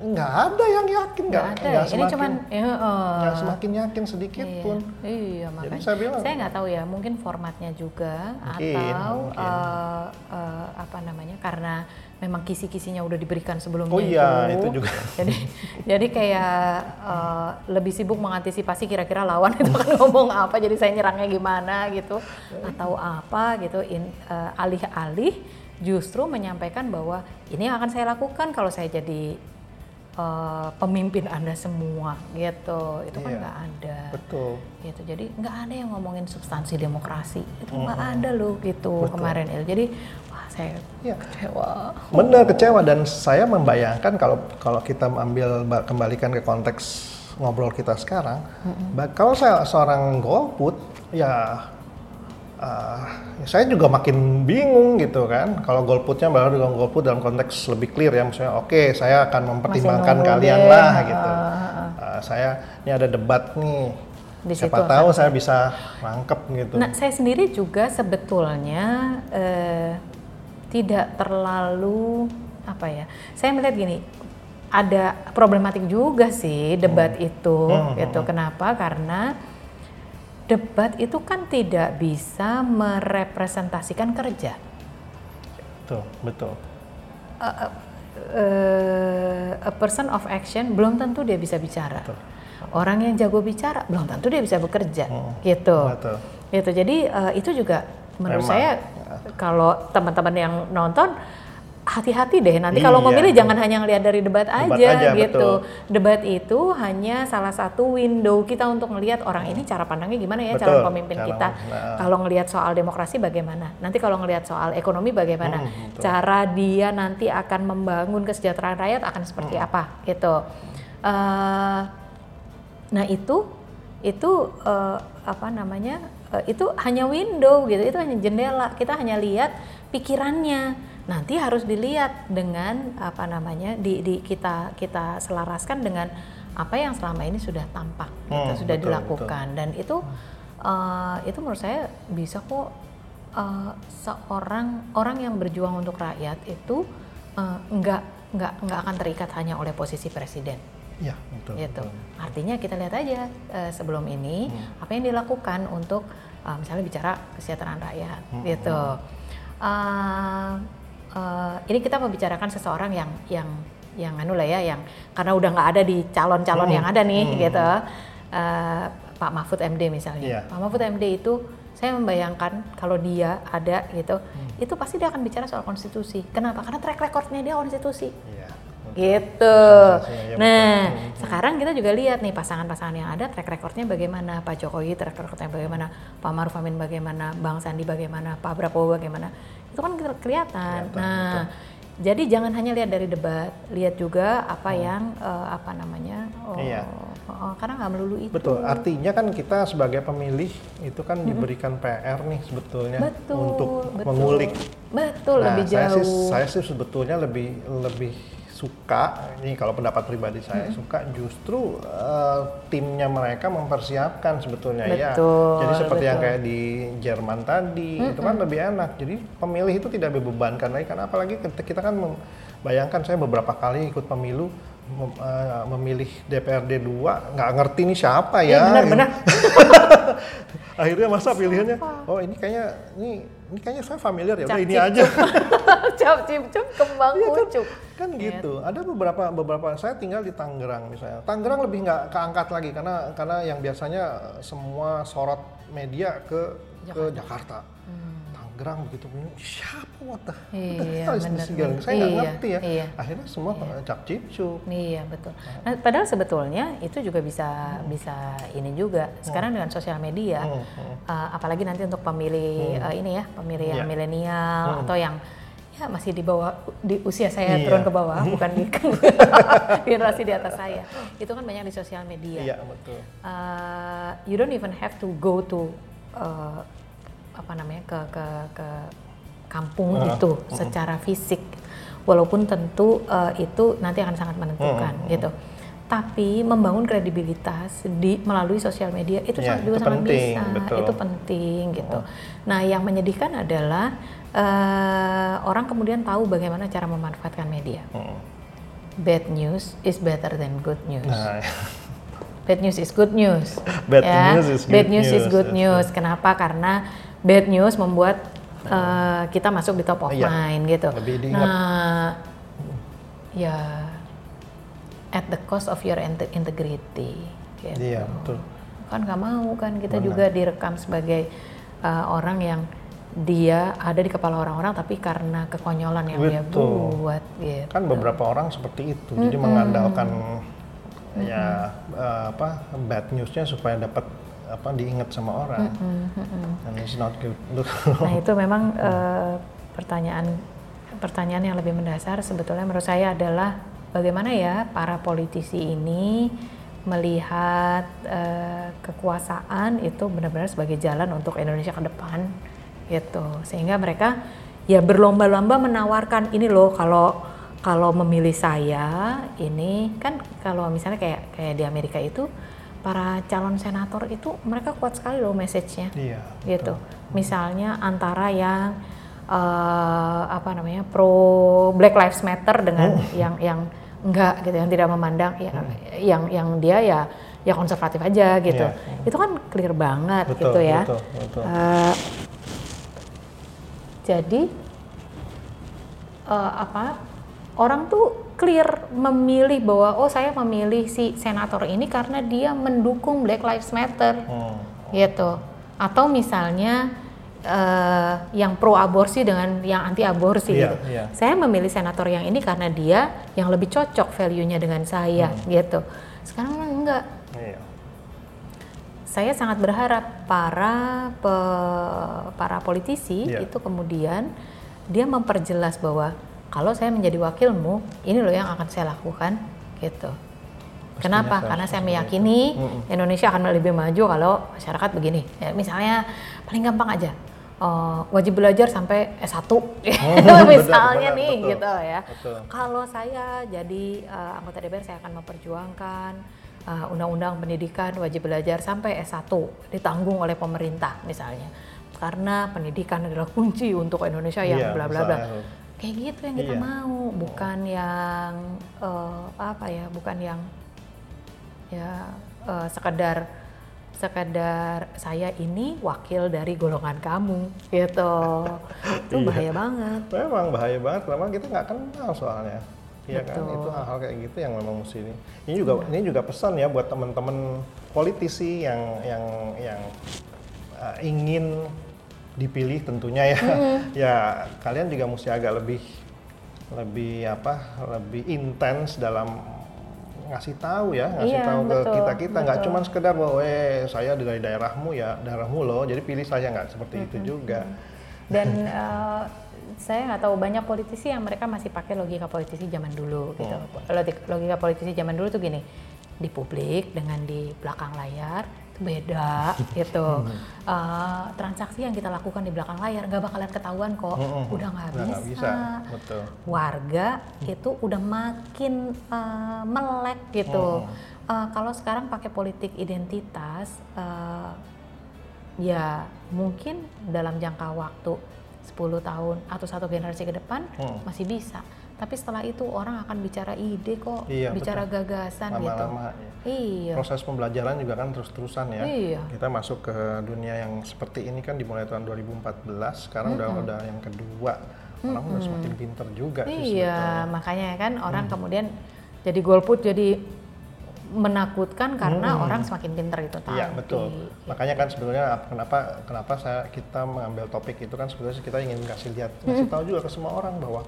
S2: nggak ada yang yakin
S1: Nggak ada.
S2: nggak
S1: Ini
S2: semakin
S1: cuman ya, eh,
S2: nggak semakin yakin sedikit
S1: Iya,
S2: pun.
S1: iya makanya.
S2: saya bilang-
S1: nggak tahu ya, mungkin formatnya juga
S2: Mungkin,
S1: atau
S2: mungkin.
S1: eh, eh, apa namanya karena memang kisi-kisinya udah diberikan sebelumnya
S2: Oh iya, itu juga.
S1: Jadi jadi kayak eh, lebih sibuk mengantisipasi kira-kira lawan itu akan ngomong apa, jadi saya nyerangnya gimana gitu atau apa gitu in- eh, alih-alih justru menyampaikan bahwa ini yang akan saya lakukan kalau saya jadi eh, pemimpin anda semua gitu itu kan
S2: Iya.
S1: nggak ada
S2: Betul.
S1: gitu jadi nggak ada yang ngomongin substansi demokrasi itu nggak ada loh gitu
S2: Betul.
S1: kemarin Il. jadi wah saya
S2: Iya.
S1: kecewa
S2: Benar kecewa dan saya membayangkan kalau kalau kita ambil ba- kembalikan ke konteks ngobrol kita sekarang, ba- kalau saya seorang golput ya uh, saya juga makin bingung gitu kan. Kalau golputnya baru dengan golput dalam konteks lebih clear ya, maksudnya oke saya akan mempertimbangkan kalian
S1: deh,
S2: lah
S1: ah,
S2: gitu.
S1: ah.
S2: Uh, saya ini ada debat nih.
S1: Di
S2: Siapa
S1: situ
S2: tahu saya bisa nangkep gitu.
S1: Nah, saya sendiri juga sebetulnya eh, tidak terlalu apa ya? Saya melihat gini, ada problematik juga sih debat itu,
S2: Hmm,
S1: gitu. Kenapa? Karena debat itu kan tidak bisa merepresentasikan kerja.
S2: Betul, betul.
S1: Eh, eh, a person of action belum tentu dia bisa bicara. Orang yang jago bicara belum tentu dia bisa bekerja, gitu.
S2: Betul.
S1: Gitu. Jadi eh, itu juga menurut
S2: Memang.
S1: saya kalau teman-teman yang nonton hati-hati deh nanti kalau
S2: Iya.
S1: memilih jangan hanya ngelihat dari debat aja,
S2: aja,
S1: gitu.
S2: betul.
S1: Debat itu hanya salah satu window kita untuk melihat orang ini cara pandangnya gimana ya
S2: Betul,
S1: calon pemimpin
S2: cara-
S1: kita.
S2: nah.
S1: Kalau ngelihat soal demokrasi bagaimana? Nanti kalau ngelihat soal ekonomi bagaimana?
S2: Hmm, betul.
S1: Cara dia nanti akan membangun kesejahteraan rakyat akan seperti
S2: Hmm.
S1: apa gitu. Eh, nah itu itu eh, apa namanya? eh, itu hanya window gitu. Itu hanya jendela. Kita hanya lihat pikirannya. Nanti harus dilihat dengan apa namanya? di, di kita kita selaraskan dengan apa yang selama ini sudah tampak gitu,
S2: Hmm,
S1: sudah
S2: betul,
S1: dilakukan dan itu eh, itu menurut saya bisa kok eh, seorang orang yang berjuang untuk rakyat itu eh, nggak nggak nggak akan terikat hanya oleh posisi presiden
S2: Iya, betul.
S1: gitu.
S2: betul.
S1: Artinya kita lihat aja eh, sebelum ini apa yang dilakukan untuk eh, misalnya bicara kesejahteraan rakyat gitu. Eh, eh, ini kita membicarakan seseorang yang yang yang anu lah ya, yang karena udah nggak ada di calon-calon yang ada nih gitu. Eh, Pak Mahfud MD misalnya.
S2: Iya.
S1: Pak Mahfud MD itu saya membayangkan kalau dia ada gitu, itu pasti dia akan bicara soal konstitusi. Kenapa? Karena track recordnya dia konstitusi
S2: Iya. Betul.
S1: gitu.
S2: Ya,
S1: nah,
S2: betul.
S1: sekarang kita juga lihat nih pasangan-pasangan yang ada track recordnya bagaimana, Pak Jokowi track recordnya bagaimana, Pak Maruf Amin bagaimana, Bang Sandi bagaimana, Pak Prabowo bagaimana, itu kan kelihatan.
S2: Kelihatan,
S1: nah, jadi jangan hanya lihat dari debat, lihat juga apa yang eh, apa namanya, oh,
S2: Hmm. Iya.
S1: oh, karena nggak melulu itu.
S2: Betul, artinya kan kita sebagai pemilih itu kan diberikan PR nih sebetulnya
S1: Betul,
S2: untuk
S1: betul.
S2: mengulik.
S1: Betul,
S2: Nah,
S1: lebih
S2: saya
S1: jauh.
S2: sih saya sih sebetulnya lebih lebih suka ini kalau pendapat pribadi saya suka justru eh, timnya mereka mempersiapkan sebetulnya ya.
S1: Betul,
S2: Jadi seperti yang
S1: betul.
S2: kayak di Jerman tadi itu kan lebih enak. Jadi pemilih itu tidak dibebankan lagi karena apalagi kita, kita kan bayangkan saya beberapa kali ikut pemilu mem- eh, memilih DPRD 2 nggak ngerti nih siapa
S1: Iya,
S2: ya.
S1: benar-benar.
S2: Akhirnya masa pilihannya oh ini kayaknya ini ini kayaknya saya familiar ya udah ini aja.
S1: Cap cip cup kembang
S2: Iya kan,
S1: kucuk.
S2: kan gitu. Ada beberapa beberapa saya tinggal di Tangerang misalnya. Tangerang lebih nggak keangkat lagi karena karena yang biasanya semua sorot media ke ke Jakarta. Tangerang begitu punya siapa what the
S1: Hmm. Iya,
S2: what the
S1: bener.
S2: Saya nggak
S1: Iya,
S2: ngerti ya.
S1: iya.
S2: Akhirnya semua cap cip cup.
S1: Iya betul. Nah, padahal sebetulnya itu juga bisa bisa ini juga. Sekarang dengan sosial media,
S2: Hmm, hmm.
S1: uh, apalagi nanti untuk pemilih uh, ini ya, pemilih yang
S2: Iya.
S1: milenial atau yang ya masih di bawah di usia saya
S2: Iya.
S1: turun ke bawah, bukan di generasi di atas saya. Itu kan banyak di sosial media.
S2: Iya betul.
S1: Uh, you don't even have to go to uh, apa namanya ke ke ke kampung
S2: Ah,
S1: itu secara fisik walaupun tentu uh, itu nanti akan sangat menentukan
S2: Hmm,
S1: gitu tapi membangun kredibilitas di melalui sosial media itu
S2: Ya,
S1: sangat juga
S2: itu
S1: sangat
S2: penting,
S1: bisa
S2: betul.
S1: itu penting gitu nah yang menyedihkan adalah uh, orang kemudian tahu bagaimana cara memanfaatkan media
S2: Hmm.
S1: bad news is better than good news
S2: Nah,
S1: Bad news is good news.
S2: Bad
S1: ya.
S2: news is
S1: Bad
S2: good
S1: news is good news. Kenapa? Karena bad news membuat eh, kita masuk di top of
S2: Iya.
S1: mind gitu.
S2: Lebih diingat.
S1: Nah, ya at the cost of your inte- integrity. Gitu.
S2: iya betul.
S1: Kan nggak mau kan kita juga direkam sebagai eh, orang yang dia ada di kepala orang-orang tapi karena kekonyolan yang dia
S2: Betul.
S1: buat gitu.
S2: Kan beberapa orang seperti itu. Jadi mengandalkan ya eh, apa bad newsnya supaya dapat apa diingat sama orang. And it's not good.
S1: Nah itu memang eh, pertanyaan pertanyaan yang lebih mendasar sebetulnya menurut saya adalah bagaimana ya para politisi ini melihat eh, kekuasaan itu benar-benar sebagai jalan untuk Indonesia ke depan gitu sehingga mereka ya berlomba-lomba menawarkan ini loh kalau kalau memilih saya ini kan kalau misalnya kayak kayak di Amerika itu para calon senator itu mereka kuat sekali loh message-nya
S2: iya.
S1: gitu. Misalnya antara yang eh, apa namanya pro Black Lives Matter dengan
S2: Oh.
S1: yang yang enggak gitu, yang tidak memandang, ya, yang yang dia ya ya konservatif aja gitu.
S2: Iya.
S1: Itu kan clear banget
S2: Betul,
S1: gitu ya.
S2: betul, betul.
S1: Eh, jadi eh, apa orang tuh clear memilih bahwa oh saya memilih si senator ini karena dia mendukung Black Lives Matter
S2: Hmm.
S1: gitu atau misalnya eh, yang pro aborsi dengan yang anti aborsi
S2: Iya,
S1: gitu.
S2: iya.
S1: Saya memilih senator yang ini karena dia yang lebih cocok value-nya dengan saya
S2: Hmm.
S1: gitu. Sekarang enggak. Saya sangat berharap para pe- para politisi
S2: Iya.
S1: itu kemudian dia memperjelas bahwa kalau saya menjadi wakilmu, ini loh yang akan saya lakukan gitu. Kenapa?
S2: saya
S1: Karena saya meyakini
S2: Mm-mm.
S1: Indonesia akan lebih maju kalau masyarakat begini. Ya, misalnya paling gampang aja. eh, wajib belajar sampai S1
S2: benar,
S1: misalnya
S2: benar,
S1: nih
S2: betul.
S1: gitu ya.
S2: Betul.
S1: Kalau saya jadi eh, anggota DPR saya akan memperjuangkan eh, undang-undang pendidikan wajib belajar sampai S1 ditanggung oleh pemerintah misalnya. Karena pendidikan adalah kunci untuk Indonesia yang
S2: Iya,
S1: bla bla bla. Kayak gitu yang kita
S2: Iya.
S1: mau, bukan yang eh, apa ya, bukan yang ya eh, sekedar sekedar saya ini wakil dari golongan kamu gitu. Itu
S2: Iya.
S1: bahaya banget.
S2: Memang bahaya banget, memang kita nggak kenal soalnya. Iya kan, itu hal-hal kayak gitu yang memang mesti ini. Ini juga ini juga pesan ya buat teman-teman politisi yang yang yang uh, ingin dipilih tentunya ya. ya kalian juga mesti agak lebih lebih apa? lebih intens dalam ngasih tahu ya, ngasih
S1: Iya,
S2: tahu ke
S1: betul,
S2: kita kita nggak cuma sekedar bahwa eh saya dari daerahmu ya daerahmu loh, jadi pilih saya nggak seperti itu juga.
S1: Dan eh, saya nggak tahu banyak politisi yang mereka masih pakai logika politisi zaman dulu gitu. Logik- Logika politisi zaman dulu tuh gini, di publik dengan di belakang layar itu beda gitu. Eh, transaksi yang kita lakukan di belakang layar nggak bakalan ketahuan kok.
S2: Mm-mm.
S1: Udah nggak
S2: Udah
S1: bisa.
S2: nggak bisa, betul.
S1: Warga itu udah makin eh, melek gitu. Eh, kalau sekarang pakai politik identitas, eh, ya mungkin dalam jangka waktu 10 tahun atau satu generasi ke depan
S2: Hmm.
S1: masih bisa. Tapi setelah itu orang akan bicara ide kok,
S2: Iya,
S1: bicara gagasan gitu.
S2: Lama-lama ya.
S1: Iya.
S2: proses pembelajaran juga kan terus-terusan ya.
S1: Iya.
S2: Kita masuk ke dunia yang seperti ini kan dimulai tahun 2014, sekarang udah udah yang kedua. Orang udah semakin pinter juga sih
S1: Iya, makanya kan orang kemudian jadi golput jadi menakutkan karena orang semakin pinter itu tadi.
S2: Iya betul. Makanya kan sebetulnya ap- kenapa kenapa saya kita mengambil topik itu kan sebetulnya kita ingin kasih lihat, kasih tahu juga ke semua orang bahwa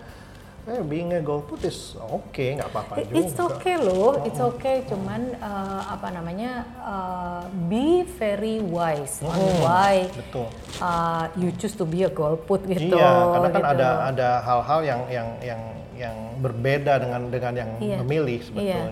S2: eh being a golput is oke, nggak apa-apa juga.
S1: It's okay loh, it's okay. Cuman eh, apa namanya, eh, be very wise on
S2: Hmm,
S1: why
S2: Betul.
S1: uh, you choose to be a golput gitu.
S2: Iya, karena kan
S1: gitu.
S2: ada ada hal-hal yang yang yang yang berbeda dengan dengan yang
S1: Iya.
S2: memilih
S1: Iya.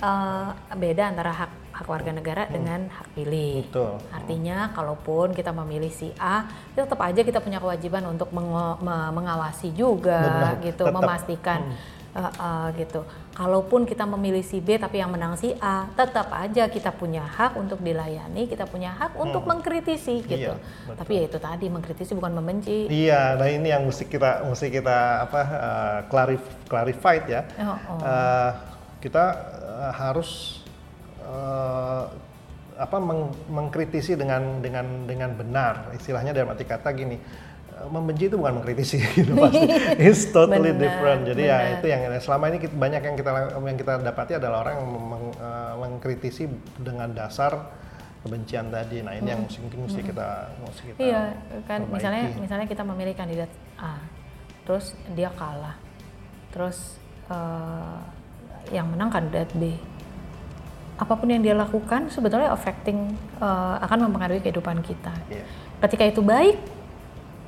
S1: Eh, beda antara hak hak warga negara dengan hak pilih.
S2: Hmm. Betul.
S1: Artinya, kalaupun kita memilih si A, tetap aja kita punya kewajiban untuk mengo- me- mengawasi juga,
S2: Benar,
S1: gitu,
S2: tetap.
S1: memastikan. eh, eh, gitu. Kalaupun kita memilih si B tapi yang menang si A, tetap aja kita punya hak untuk dilayani, kita punya hak untuk mengkritisi gitu.
S2: Iya, betul.
S1: Tapi ya itu tadi mengkritisi bukan membenci.
S2: Iya, nah ini yang mesti kita mesti kita apa uh, clarif clarified ya.
S1: Oh, oh.
S2: Uh, kita uh, harus uh, apa meng- mengkritisi dengan dengan dengan benar. Istilahnya dalam arti kata gini, uh, membenci itu bukan mengkritisi gitu pasti. It's totally
S1: Benar,
S2: different. Jadi ya
S1: benar.
S2: itu yang selama ini kita- banyak yang kita yang kita dapati adalah orang yang meng- uh, mengkritisi dengan dasar kebencian tadi. Nah, ini yang mesti, mungkin mesti kita mesti kita
S1: Iya, kan
S2: perbaiki.
S1: misalnya misalnya kita memilih kandidat A, terus dia kalah, terus eh, yang menang kandidat B. Apa pun yang dia lakukan sebetulnya affecting eh, akan mempengaruhi kehidupan kita.
S2: Iya.
S1: Ketika itu baik,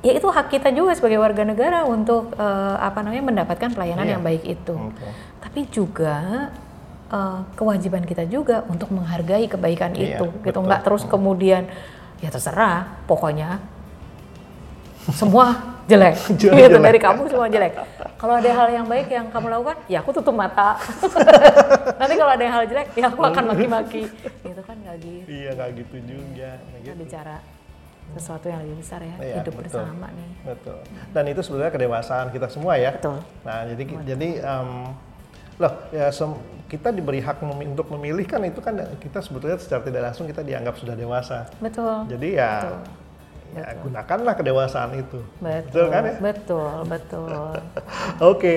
S1: ya itu hak kita juga sebagai warga negara untuk eh, apa namanya mendapatkan pelayanan
S2: Iya.
S1: yang baik itu.
S2: Betul.
S1: Tapi juga eh, kewajiban kita juga untuk menghargai kebaikan
S2: Iya,
S1: itu, gitu
S2: betul.
S1: nggak terus kemudian ya terserah, pokoknya semua jelek,
S2: Jelek,
S1: gitu
S2: jelek.
S1: dari kamu semua jelek. Kalau ada hal yang baik yang kamu lakukan, ya aku tutup mata. Nanti kalau ada yang hal jelek, ya aku akan maki-maki. Gitu kan nggak gitu.
S2: Iya nggak gitu juga.
S1: Kita
S2: gitu.
S1: bicara sesuatu yang lebih besar ya,
S2: Iya,
S1: hidup
S2: betul.
S1: bersama nih.
S2: Betul. Dan itu sebenarnya kedewasaan kita semua ya.
S1: Betul.
S2: Nah jadi jadi em, loh ya sem- kita diberi hak memi- untuk memilih kan itu kan kita sebetulnya secara tidak langsung kita dianggap sudah dewasa.
S1: Betul.
S2: Jadi ya, ya gunakanlah kedewasaan itu.
S1: Betul,
S2: kan ya?
S1: betul, betul.
S2: Oke.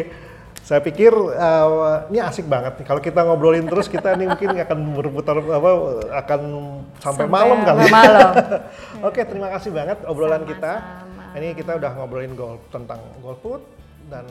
S2: Saya pikir uh, ini asik banget nih. Kalau kita ngobrolin terus kita nih mungkin akan berputar apa akan sampai,
S1: Sampai
S2: malam kali.
S1: malam.
S2: Oke, terima kasih banget obrolan kita.
S1: Sama-sama.
S2: Ini kita udah ngobrolin golf tentang golput dan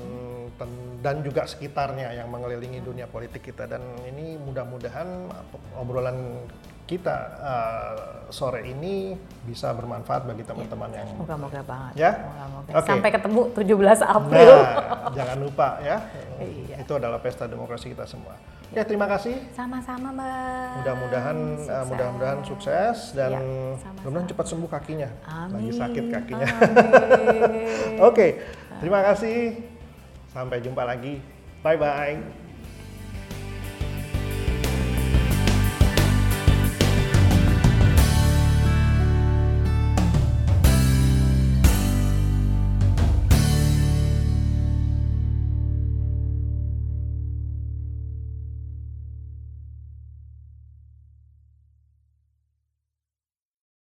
S2: dan juga sekitarnya yang mengelilingi dunia politik kita dan ini mudah-mudahan obrolan kita uh, sore ini bisa bermanfaat bagi teman-teman yang
S1: Moga-moga banget.
S2: Ya?
S1: Moga-moga.
S2: Oke.
S1: Sampai ketemu 17 April.
S2: Nah, jangan lupa ya.
S1: Iya.
S2: Itu adalah pesta demokrasi kita semua. Ya, terima kasih.
S1: Sama-sama, Mbak.
S2: Mudah-mudahan uh, mudah-mudahan sukses dan
S1: Ya,
S2: mudah-mudahan cepat sembuh kakinya. Lagi sakit
S1: Amin.
S2: kakinya.
S1: Amin.
S2: Oke, terima kasih. Sampai jumpa lagi. Bye bye.